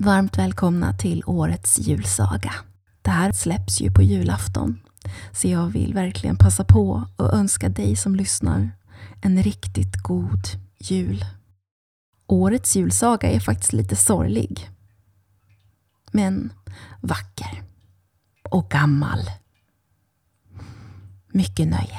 Varmt välkomna till årets julsaga. Det här släpps ju på julafton, så jag vill verkligen passa på och önska dig som lyssnar en riktigt god jul. Årets julsaga är faktiskt lite sorglig. Men vacker. Och gammal. Mycket nöje.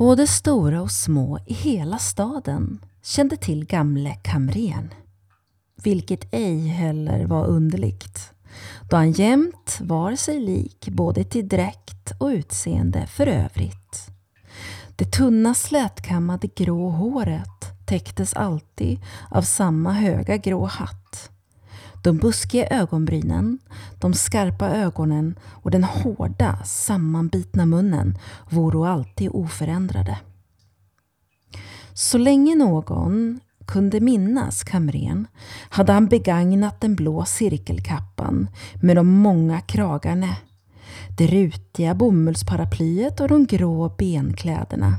Både stora och små i hela staden kände till gamle kamren. Vilket ej heller var underligt, då han jämt var sig lik både till dräkt och utseende för övrigt. Det tunna slätkammade grå håret täcktes alltid av samma höga grå hatt. De buskiga ögonbrynen, de skarpa ögonen och den hårda, sammanbitna munnen voro alltid oförändrade. Så länge någon kunde minnas kamren hade han begagnat den blå cirkelkappan med de många kragarna, det rutiga bomullsparaplyet och de grå benkläderna.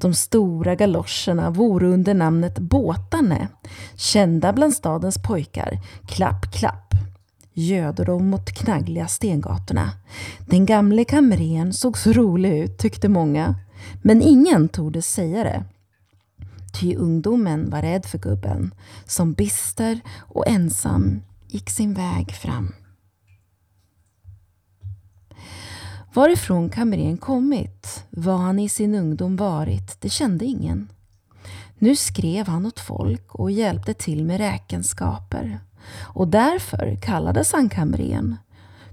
De stora galoscherna vore under namnet båtarna, kända bland stadens pojkar. Klapp, klapp göder de mot knaggliga stengatorna. Den gamle kamrern såg så rolig ut, tyckte många. Men ingen torde säga det. Ty ungdomen var rädd för gubben, som bister och ensam gick sin väg fram. Varifrån kamrern kommit, vad han i sin ungdom varit, det kände ingen. Nu skrev han åt folk och hjälpte till med räkenskaper. Och därför kallades han kamrern,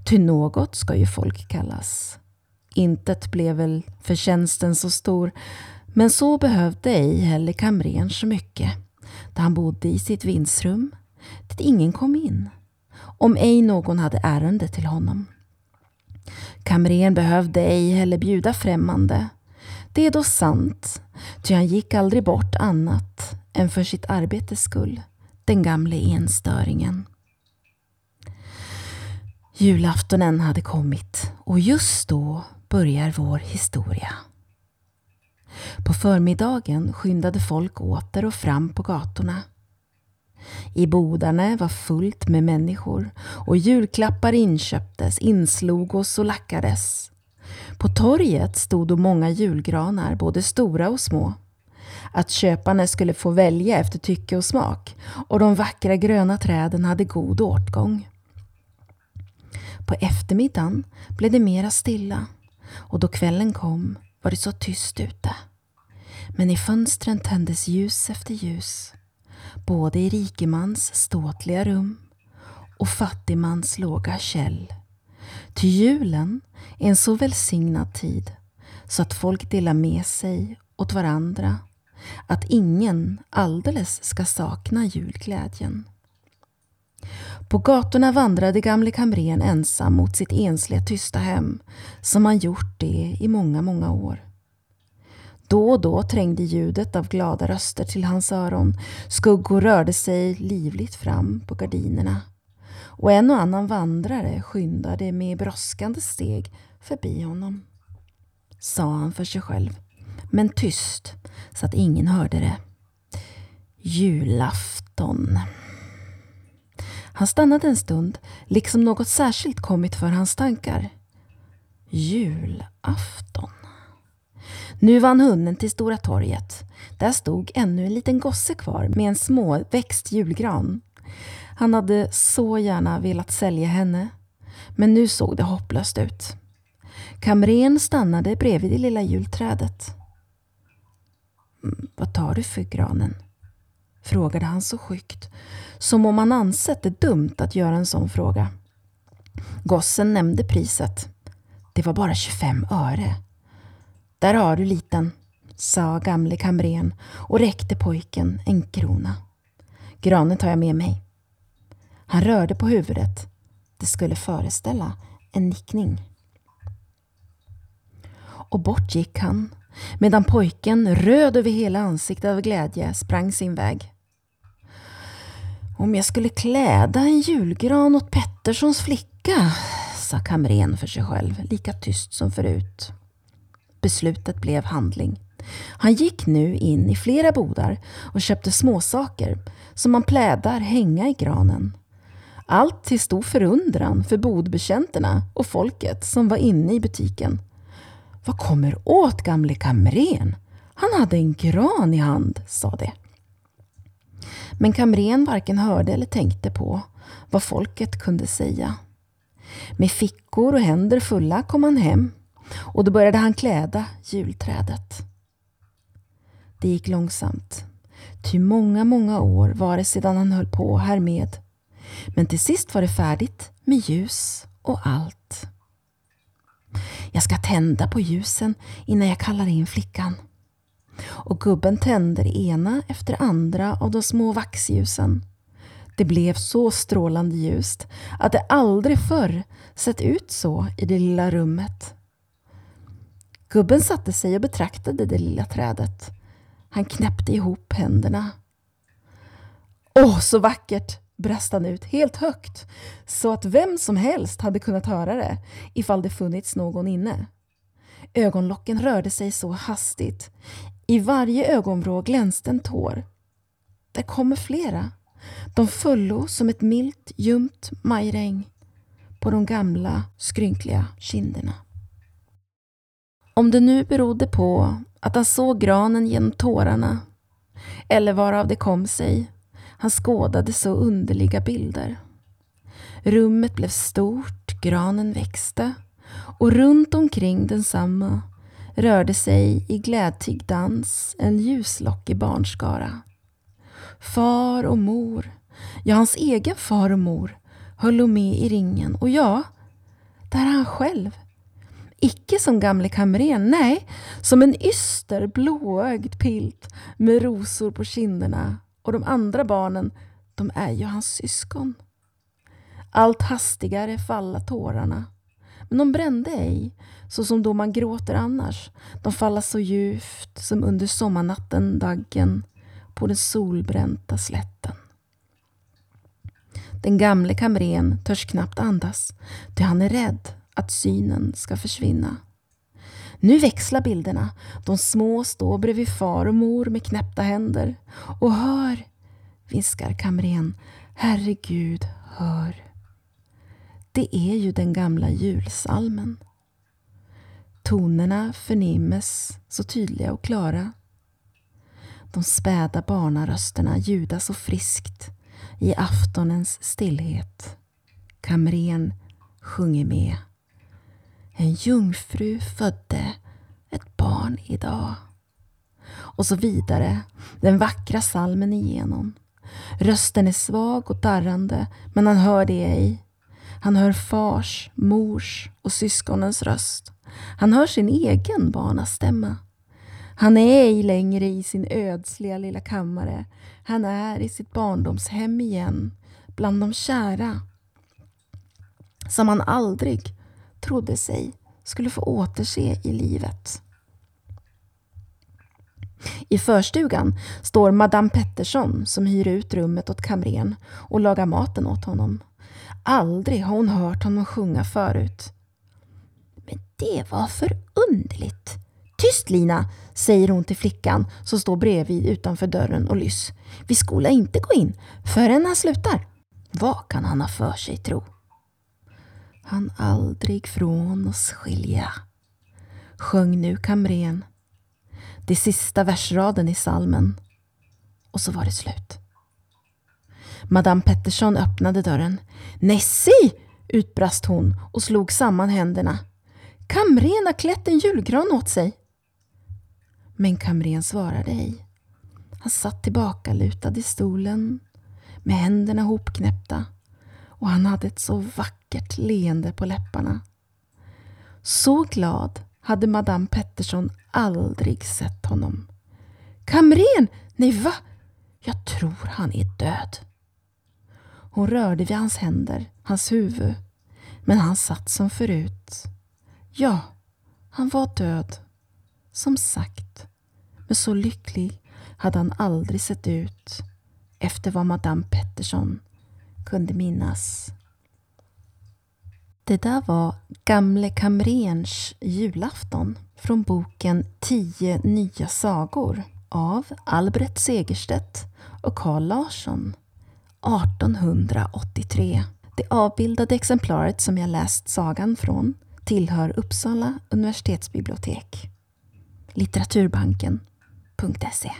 Ty något ska ju folk kallas. Intet blev väl förtjänsten så stor, men så behövde ej heller kamrern så mycket, där han bodde i sitt vindsrum, dit ingen kom in, om ej någon hade ärende till honom. Kamrern behövde ej heller bjuda främmande. Det är då sant, ty han gick aldrig bort annat än för sitt arbetes skull, den gamle enstöringen. Julaftonen hade kommit och just då börjar vår historia. På förmiddagen skyndade folk åter och fram på gatorna. I bodarna var fullt med människor och julklappar inköptes, inslogos och lackades. På torget stod då många julgranar, både stora och små. Att köparna skulle få välja efter tycke och smak och de vackra gröna träden hade god åtgång. På eftermiddagen blev det mera stilla och då kvällen kom var det så tyst ute. Men i fönstren tändes ljus efter ljus både i rikemans ståtliga rum och fattigmans låga käll. Ty julen är en så välsignad tid så att folk delar med sig åt varandra att ingen alldeles ska sakna julglädjen. På gatorna vandrade gamle kamren ensam mot sitt ensliga tysta hem som han gjort det i många, många år. Då och då trängde ljudet av glada röster till hans öron. Skuggor rörde sig livligt fram på gardinerna. Och en och annan vandrare skyndade med brådskande steg förbi honom. Sa han för sig själv, men tyst så att ingen hörde det. Julafton. Han stannade en stund, liksom något särskilt kommit för hans tankar. Julafton. Nu var han hunden till Stora torget. Där stod ännu en liten gosse kvar med en småväxt julgran. Han hade så gärna velat sälja henne, men nu såg det hopplöst ut. Kamren stannade bredvid det lilla julträdet. Mm, vad tar du för granen? frågade han så skyggt, som om han ansett det dumt att göra en sån fråga. Gossen nämnde priset. Det var bara 25 öre. Där har du liten, sa gamle kamren och räckte pojken en krona. Granen tar jag med mig. Han rörde på huvudet. Det skulle föreställa en nickning. Och bort gick han medan pojken, röd över hela ansiktet av glädje, sprang sin väg. Om jag skulle kläda en julgran åt Petterssons flicka, sa kamren för sig själv, lika tyst som förut. Beslutet blev handling. Han gick nu in i flera bodar och köpte småsaker som man plädar hänga i granen. Allt till stor förundran för bodbetjänterna och folket som var inne i butiken. Vad kommer åt gamle kamren? Han hade en gran i hand, sa det. Men kamren varken hörde eller tänkte på vad folket kunde säga. Med fickor och händer fulla kom han hem och då började han kläda julträdet. Det gick långsamt, ty många, många år var det sedan han höll på härmed. Men till sist var det färdigt med ljus och allt. Jag ska tända på ljusen innan jag kallar in flickan. Och gubben tände det ena efter andra av de små vaxljusen. Det blev så strålande ljust att det aldrig förr sett ut så i det lilla rummet. Gubben satte sig och betraktade det lilla trädet. Han knäppte ihop händerna. Åh, så vackert! brast han ut helt högt så att vem som helst hade kunnat höra det ifall det funnits någon inne. Ögonlocken rörde sig så hastigt. I varje ögonvrå glänste en tår. Där kommer flera. De fullo som ett milt, ljumt majregn på de gamla, skrynkliga kinderna. Om det nu berodde på att han såg granen genom tårarna eller varav det kom sig, han skådade så underliga bilder. Rummet blev stort, granen växte och runt omkring densamma rörde sig i glädtig dans en ljuslockig barnskara. Far och mor, ja hans egen far och mor, höll med i ringen och ja, där han själv. Icke som gamle kamren, nej, som en yster blåögd pilt med rosor på kinderna och de andra barnen, de är ju hans syskon. Allt hastigare falla tårarna. Men de brände ej, så som då man gråter annars. De falla så djupt som under sommarnatten daggen på den solbränta slätten. Den gamle kamren törs knappt andas, ty han är rädd att synen ska försvinna. Nu växlar bilderna. De små står bredvid far och mor med knäppta händer. Och hör, viskar kamren, herregud, hör. Det är ju den gamla julsalmen. Tonerna förnimmes så tydliga och klara. De späda barnarösterna ljuda så friskt i aftonens stillhet. Kamren sjunger med. En jungfru födde ett barn idag. Och så vidare, den vackra salmen igenom. Rösten är svag och darrande, men han hör det ej. Han hör fars, mors och syskonens röst. Han hör sin egen barnastämma. Han är ej längre i sin ödsliga lilla kammare. Han är i sitt barndomshem igen, bland de kära. Som han aldrig trodde sig skulle få återse i livet. I förstugan står Madame Pettersson som hyr ut rummet åt kamren och lagar maten åt honom. Aldrig har hon hört honom sjunga förut. Men det var för underligt. Tyst Lina, säger hon till flickan som står bredvid utanför dörren och lyss. Vi skola inte gå in förrän han slutar. Vad kan han ha för sig tro? Han aldrig från oss skilja, sjöng nu kamren. Det sista versraden i salmen. Och så var det slut. Madame Pettersson öppnade dörren. Nessie! utbrast hon och slog samman händerna. Kamren har klätt en julgran åt sig. Men kamren svarade ej. Han satt tillbaka lutad i stolen med händerna hopknäppta och han hade ett så vackert leende på läpparna. Så glad hade Madame Pettersson aldrig sett honom. Kamren! Nej, va? Jag tror han är död. Hon rörde vid hans händer, hans huvud, men han satt som förut. Ja, han var död. Som sagt, men så lycklig hade han aldrig sett ut efter vad Madame Pettersson kunde minnas. Det där var Gamle Kamrerns julafton från boken Tio nya sagor av Albert Segerstedt och Carl Larsson 1883. Det avbildade exemplaret som jag läst sagan från tillhör Uppsala universitetsbibliotek. Litteraturbanken.se